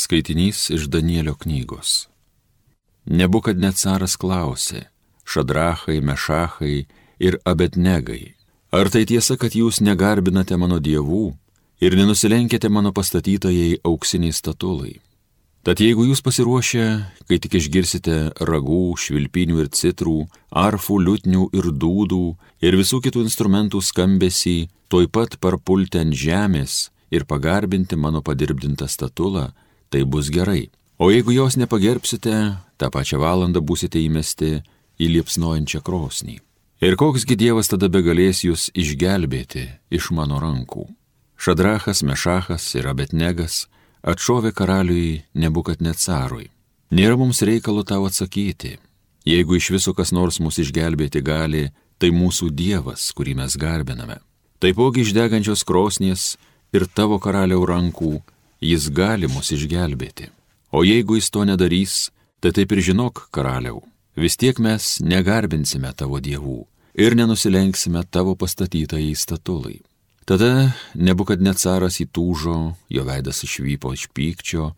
Skaitinys iš Danielio knygos. Nebukad net caras klausė, šadrachai, mešachai ir abetnegai, ar tai tiesa, kad jūs negarbinate mano dievų ir nenusilenkėte mano pastatytojai auksiniai statulai? Tad jeigu jūs pasiruošę, kai tik išgirsite ragų, švilpinių ir citrų, arfų, liutnių ir dūdų ir visų kitų instrumentų skambesį, toj pat parpulti ant žemės ir pagarbinti mano padirbdintą statulą, tai bus gerai. O jeigu jos nepagerbsite, tą pačią valandą būsite įmesti į liepsnojančią krosnį. Ir koksgi Dievas tada begalės jūs išgelbėti iš mano rankų? Šadrachas, Mešachas ir Abetnegas atšovė karaliui nebukat net carui. Nėra mums reikalo tau atsakyti. Jeigu iš viso kas nors mus išgelbėti gali, tai mūsų Dievas, kurį mes garbiname. Taipogi iš degančios krosnies ir tavo karaliau rankų jis gali mus išgelbėti. O jeigu jis to nedarys, tai taip ir žinok, karaliau, vis tiek mes negarbinsime tavo dievų ir nenusilenksime tavo pastatytai statulai. Tada nebukad net caras įtūžo, jo veidas išvypo iš pykčio,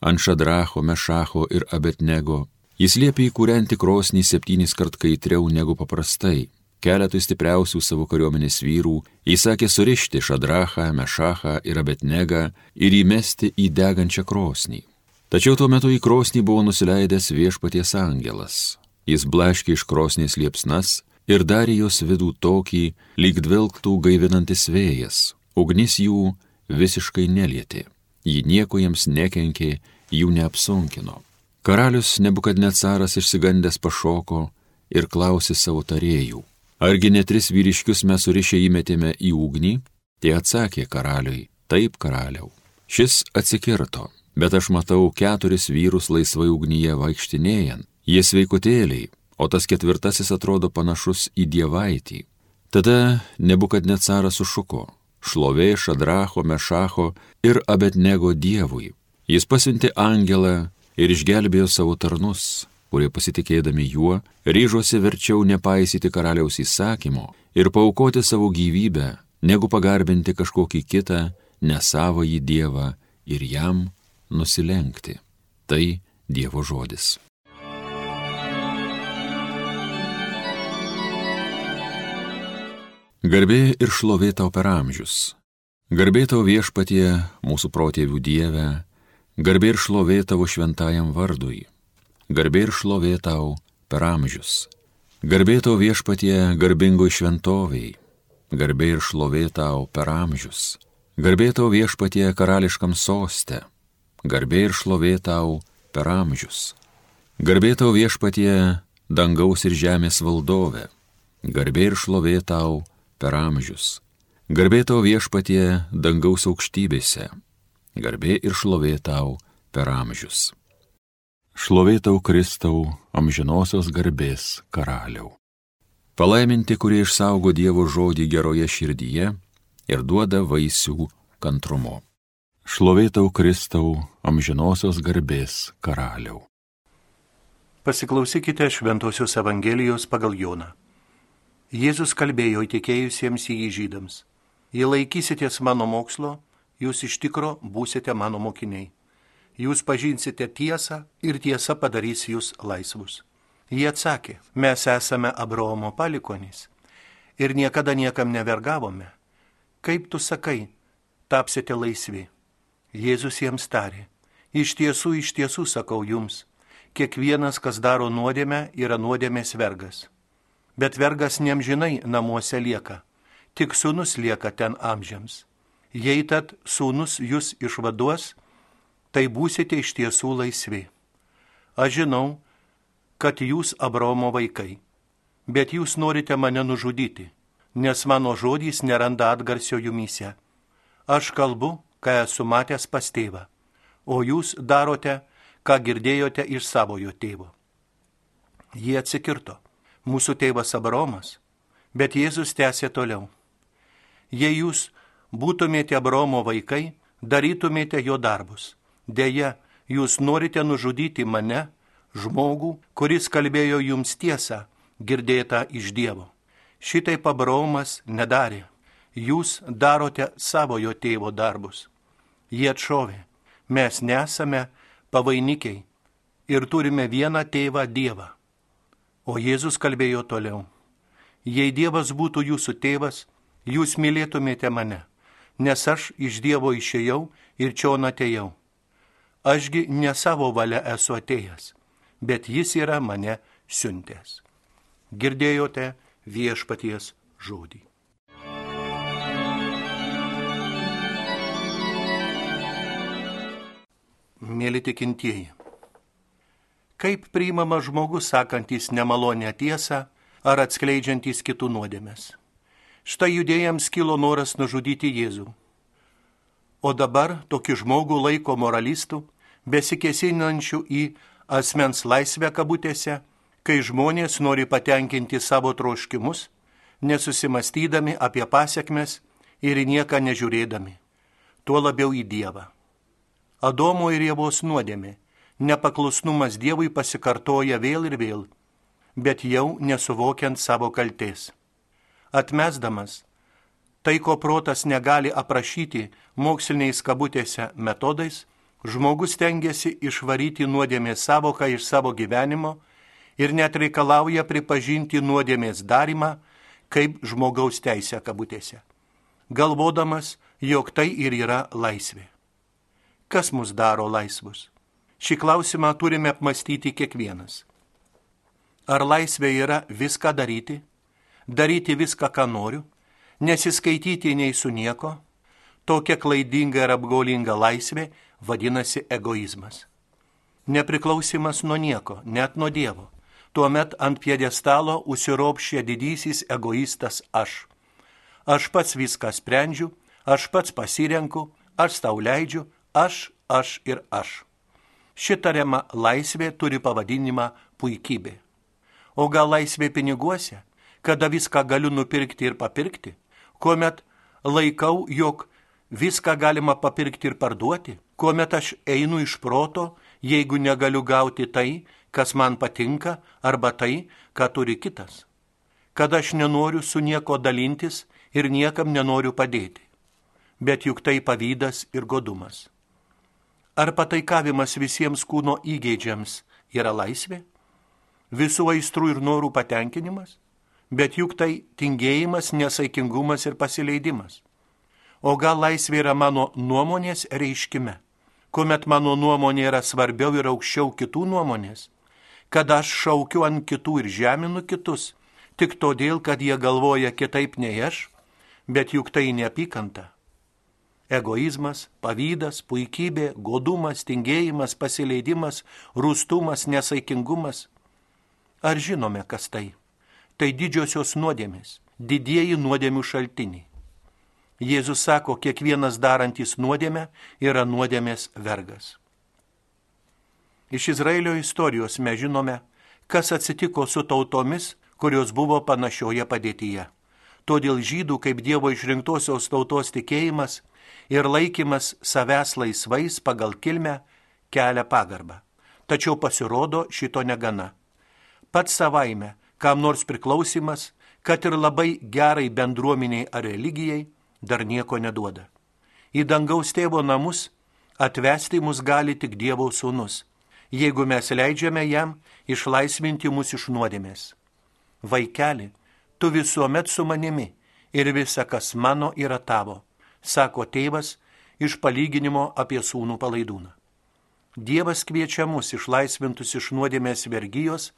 ant šadracho, mešacho ir abetnego. Jis liepė įkūrenti krosnį septynis kart kaitriau negu paprastai. Keletui stipriausių savo kariuomenės vyrų įsakė surišti šadrachą, mešachą ir abetnegą ir įmesti į degančią krosnį. Tačiau tuo metu į krosnį buvo nusileidęs viešpaties angelas. Jis blaškė iš krosnės liepsnas ir darė jos vidų tokį, lyg dvilktų gaivinantis vėjas, ugnis jų visiškai nelietė, ji nieko jiems nekenkė, jų neapsunkino. Karalius nebukadnecaras išsigandęs pašoko ir klausė savo tarėjų, argi ne tris vyriškius mes surišę įmetėme į ugnį? Tie atsakė karaliui, taip karaliau. Šis atsikirto, bet aš matau keturis vyrus laisvai ugnyje vaikštinėjant, jie sveikutėliai, o tas ketvirtasis atrodo panašus į dievaitį. Tada nebukad net caras sušuko - šlovė Šadracho, Mešacho ir Abednego dievui. Jis pasiuntė angelą ir išgelbėjo savo tarnus, kurie pasitikėdami juo ryžosi verčiau nepaisyti karaliaus įsakymo ir paukoti savo gyvybę, negu pagarbinti kažkokį kitą, nesavąjį dievą ir jam nusilenkti. Tai Dievo žodis. Garbė ir šlovė tau per amžius. Garbė tau viešpatie mūsų protėvių dievę, garbė ir šlovė tavo šventajam vardui. Garbė ir šlovė tau per amžius. Garbė tau viešpatie garbingoj šventoviai. Garbė ir šlovė tau per amžius. Garbė tau viešpatie karališkam soste. Garbė ir šlovė tau per amžius. Garbė tau viešpatie dangaus ir žemės valdove. Garbė ir šlovė tau per amžius. Garbė tau viešpatie dangaus aukštybėse, garbė ir šlovė tau per amžius. Šlovė tau Kristau amžinosios garbės karaliau. Palaiminti, kurie išsaugo Dievo žodį geroje širdyje ir duoda vaisių kantrumo. Šlovė tau Kristau amžinosios garbės karaliau. Pasiklausykite Šventojios Evangelijos pagal Joną. Jėzus kalbėjo įtikėjusiems į jį žydams. Jei laikysitės mano mokslo, jūs iš tikro būsite mano mokiniai. Jūs pažinsite tiesą ir tiesa padarys jūs laisvus. Jie atsakė, mes esame Abraomo palikonys ir niekada niekam nevergavome. Kaip tu sakai, tapsite laisvi? Jėzus jiems tarė, iš tiesų, iš tiesų sakau jums, kiekvienas, kas daro nuodėmę, yra nuodėmės vergas bet vergas nemžinai namuose lieka, tik sūnus lieka ten amžiams. Jei tad sūnus jūs išvaduos, tai būsite iš tiesų laisvi. Aš žinau, kad jūs Abromo vaikai, bet jūs norite mane nužudyti, nes mano žodys neranda atgarsio jumyse. Aš kalbu, ką esu matęs pas tėvą, o jūs darote, ką girdėjote iš savojo tėvo. Jie atsikirto mūsų tėvas Abraomas, bet Jėzus tęsė toliau. Jei jūs būtumėte Abraomo vaikai, darytumėte jo darbus. Deja, jūs norite nužudyti mane, žmogų, kuris kalbėjo jums tiesą, girdėtą iš Dievo. Šitaip Abraomas nedarė. Jūs darote savojo tėvo darbus. Jie atšovė. mes nesame pavainikiai ir turime vieną tėvą Dievą. O Jėzus kalbėjo toliau. Jei Dievas būtų jūsų tėvas, jūs mylėtumėte mane, nes aš iš Dievo išėjau ir čia atėjau. Ašgi ne savo valia esu atėjęs, bet jis yra mane siuntęs. Girdėjote viešpaties žodį. Mėly tikintieji, kaip priimama žmogus sakantis nemalonę tiesą ar atskleidžiantis kitų nuodėmės. Štai judėjams kilo noras nužudyti Jėzų. O dabar tokį žmogų laiko moralistų, besikėsinančių į asmens laisvę kabutėse, kai žmonės nori patenkinti savo troškimus, nesusimastydami apie pasiekmes ir į nieką nežiūrėdami, tuo labiau į Dievą. Adomo ir Jėvos nuodėmė, nepaklusnumas Dievui pasikartoja vėl ir vėl, bet jau nesuvokiant savo kaltės. Atmesdamas tai, ko protas negali aprašyti moksliniais kabutėse metodais, žmogus tengiasi išvaryti nuodėmės savoką iš savo gyvenimo ir net reikalauja pripažinti nuodėmės darimą kaip žmogaus teisę kabutėse, galvodamas, jog tai ir yra laisvė. Kas mus daro laisvus? Šį klausimą turime apmastyti kiekvienas. Ar laisvė yra viską daryti, daryti viską, ką noriu, nesiskaityti nei su nieko? Tokia klaidinga ir apgaulinga laisvė vadinasi egoizmas. Nepriklausimas nuo nieko, net nuo Dievo. Tuomet ant piedestalo užsiropšė didysis egoistas aš. Aš pats viską sprendžiu, aš pats pasirenku, aš tau leidžiu, aš, aš ir aš. Šitariama laisvė turi pavadinimą puikybė. O gal laisvė piniguose, kada viską galiu nupirkti ir papirkti, kuomet laikau, jog viską galima papirkti ir parduoti, kuomet aš einu iš proto, jeigu negaliu gauti tai, kas man patinka, arba tai, ką turi kitas. Kad aš nenoriu su nieko dalintis ir niekam nenoriu padėti. Bet juk tai pavydas ir godumas. Ar pataikavimas visiems kūno įgeidžiams yra laisvė? Visų aistrų ir norų patenkinimas? Bet juk tai tingėjimas, nesaikingumas ir pasileidimas. O gal laisvė yra mano nuomonės reiškime, kuomet mano nuomonė yra svarbiau ir aukščiau kitų nuomonės, kad aš šaukiu ant kitų ir žeminu kitus, tik todėl, kad jie galvoja kitaip nei aš, bet juk tai neapykanta egoizmas, pavydas, puikybė, godumas, tingėjimas, pasileidimas, rūstumas, nesaikingumas. Ar žinome, kas tai? Tai didžiosios nuodėmės, didieji nuodėmių šaltiniai. Jėzus sako, kiekvienas darantis nuodėmę yra nuodėmės vergas. Iš Izraelio istorijos mes žinome, kas atsitiko su tautomis, kurios buvo panašioje padėtyje. Todėl žydų kaip Dievo išrinktosios tautos tikėjimas ir laikymas savęs laisvais pagal kilmę kelia pagarbą. Tačiau pasirodo šito negana. Pats savaime, kam nors priklausimas, kad ir labai gerai bendruomeniai ar religijai, dar nieko neduoda. Į dangaus tėvo namus atvesti mus gali tik Dievo sūnus, jeigu mes leidžiame jam išlaisvinti mus iš nuodėmės. Vaikeli, tu visuomet su manimi ir visa, kas mano, yra tavo sako tėvas iš palyginimo apie sūnų palaidūną. Dievas kviečia mus išlaisvintus iš nuodėmės vergyjos,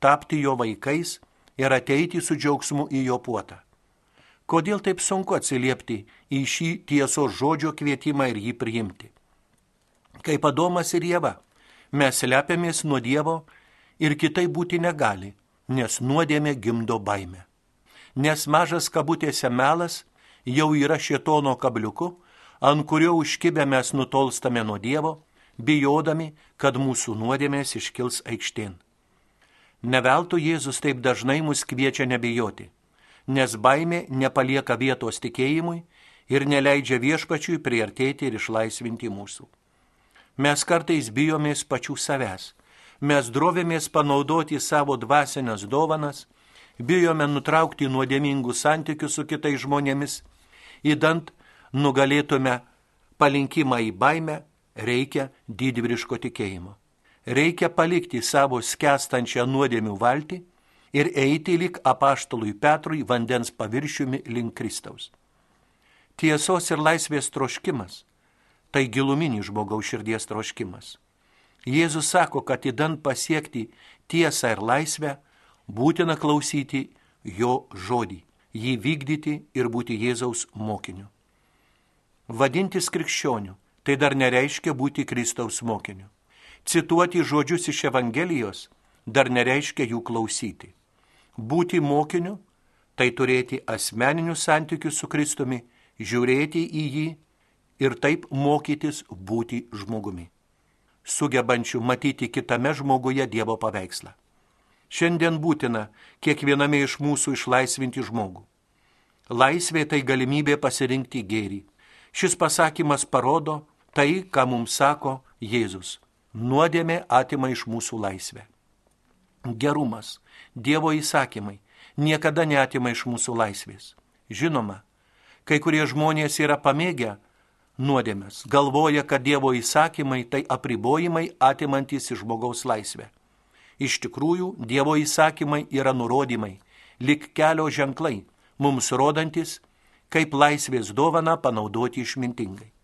tapti jo vaikais ir ateiti su džiaugsmu į jo puotą. Kodėl taip sunku atsiliepti į šį tiesos žodžio kvietimą ir jį priimti? Kaip Adomas ir Jėva, mes slepiamės nuo Dievo ir kitai būti negali, nes nuodėmė gimdo baimę. Nes mažas kabutėse melas jau yra šietono kabliuku, ant kurio užkibę mes nutolstame nuo Dievo, bijodami, kad mūsų nuodėmės iškils aikštėn. Neveltui Jėzus taip dažnai mus kviečia nebijoti, nes baimė nepalieka vietos tikėjimui ir neleidžia viešpačiui priartėti ir išlaisvinti mūsų. Mes kartais bijomės pačių savęs, mes drovėmės panaudoti savo dvasinės dovanas, bijome nutraukti nuodėmingus santykius su kitais žmonėmis įdant nugalėtume palinkimą į baimę, reikia didvyriško tikėjimo. Reikia palikti savo skęstančią nuodėmių valtį ir eiti lik apaštalui Petrui vandens paviršiumi link Kristaus. Tiesos ir laisvės troškimas - tai giluminis žmogaus širdies troškimas. Jėzus sako, kad įdant pasiekti tiesą ir laisvę, būtina klausyti jo žodį, jį vykdyti ir būti Jėzaus mokiniu. Vadintis krikščioniu tai dar nereiškia būti Kristaus mokiniu. Cituoti žodžius iš Evangelijos dar nereiškia jų klausyti. Būti mokiniu tai turėti asmeninius santykius su Kristumi, žiūrėti į jį ir taip mokytis būti žmogumi, sugebančiu matyti kitame žmoguje Dievo paveikslą. Šiandien būtina kiekviename iš mūsų išlaisvinti žmogų. Laisvė tai galimybė pasirinkti gėrį. Šis pasakymas parodo, tai, ką mums sako Jėzus. Nuodėmė atima iš mūsų laisvę. Gerumas, Dievo įsakymai niekada neatima iš mūsų laisvės. Žinoma, kai kurie žmonės yra pamėgę nuodėmės, galvoja, kad Dievo įsakymai tai apribojimai atimantis iš žmogaus laisvę. Iš tikrųjų, Dievo įsakymai yra nurodymai, lik kelio ženklai, mums rodantis, kaip laisvės dovana panaudoti išmintingai.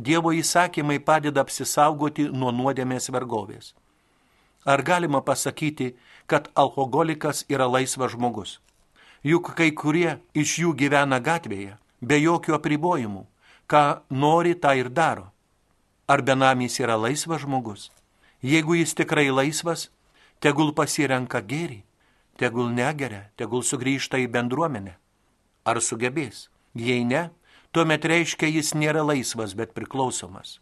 Dievo įsakymai padeda apsisaugoti nuo nuodėmės vergovės. Ar galima pasakyti, kad alkoholikas yra laisvas žmogus? Juk kai kurie iš jų gyvena gatvėje, be jokių apribojimų, ką nori, tą ir daro. Ar benamys yra laisvas žmogus? Jeigu jis tikrai laisvas, tegul pasirenka gėrį, tegul negeria, tegul sugrįžta į bendruomenę. Ar sugebės? Jei ne, tuomet reiškia jis nėra laisvas, bet priklausomas.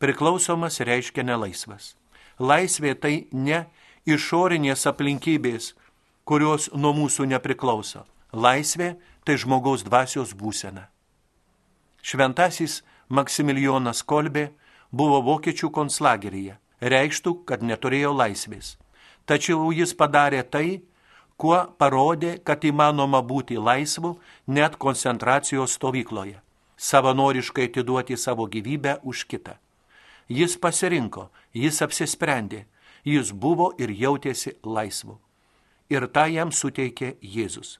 Priklausomas reiškia nelaisvas. Laisvė tai ne išorinės aplinkybės, kurios nuo mūsų nepriklauso. Laisvė tai žmogaus dvasios būsena. Šventasis Maksimilijonas Kolbė buvo vokiečių konslageryje, reikštų, kad neturėjo laisvės. Tačiau jis padarė tai, kuo parodė, kad įmanoma būti laisvu net koncentracijos stovykloje, savanoriškai atiduoti savo gyvybę už kitą. Jis pasirinko, jis apsisprendė, jis buvo ir jautėsi laisvu. Ir tą jam suteikė Jėzus.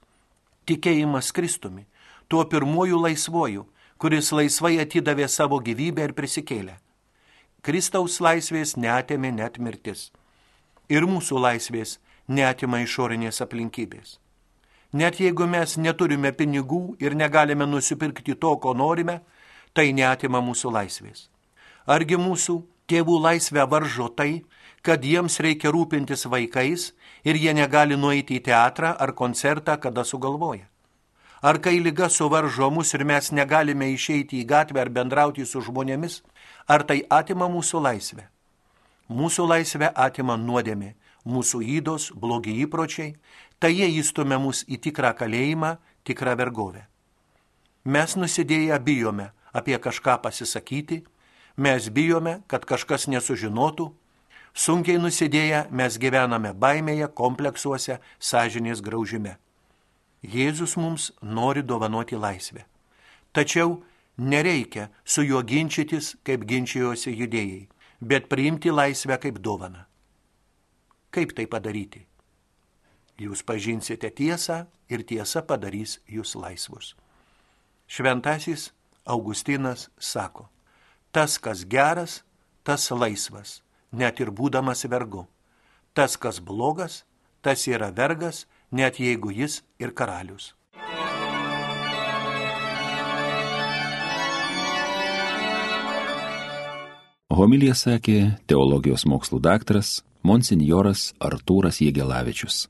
Tikėjimas Kristumi, tuo pirmuoju laisvoju, kuris laisvai atidavė savo gyvybę ir prisikėlė. Kristaus laisvės netėmė net mirtis. Ir mūsų laisvės netima išorinės aplinkybės. Net jeigu mes neturime pinigų ir negalime nusipirkti to, ko norime, tai netima mūsų laisvės. Argi mūsų tėvų laisvę varžo tai, kad jiems reikia rūpintis vaikais ir jie negali nueiti į teatrą ar koncertą, kada sugalvoja? Ar kai lyga suvaržo mus ir mes negalime išeiti į gatvę ar bendrauti su žmonėmis, ar tai atima mūsų laisvę? Mūsų laisvę atima nuodėmė, mūsų įdos, blogi įpročiai, tai jie įstumia mus į tikrą kalėjimą, tikrą vergovę. Mes nusidėję bijome apie kažką pasisakyti, mes bijome, kad kažkas nesužinotų, sunkiai nusidėję mes gyvename baimėje, kompleksuose, sąžinės graužime. Jėzus mums nori dovanoti laisvę. Tačiau nereikia su juo ginčytis, kaip ginčijosi judėjai, bet priimti laisvę kaip dovaną. Kaip tai padaryti? Jūs pažinsite tiesą ir tiesa padarys jūs laisvus. Šventasis Augustinas sako, tas, kas geras, tas laisvas, net ir būdamas vergu. Tas, kas blogas, tas yra vergas, net jeigu jis ir karalius. Homilija sakė teologijos mokslų daktaras monsinjoras Artūras Jėgelavičius.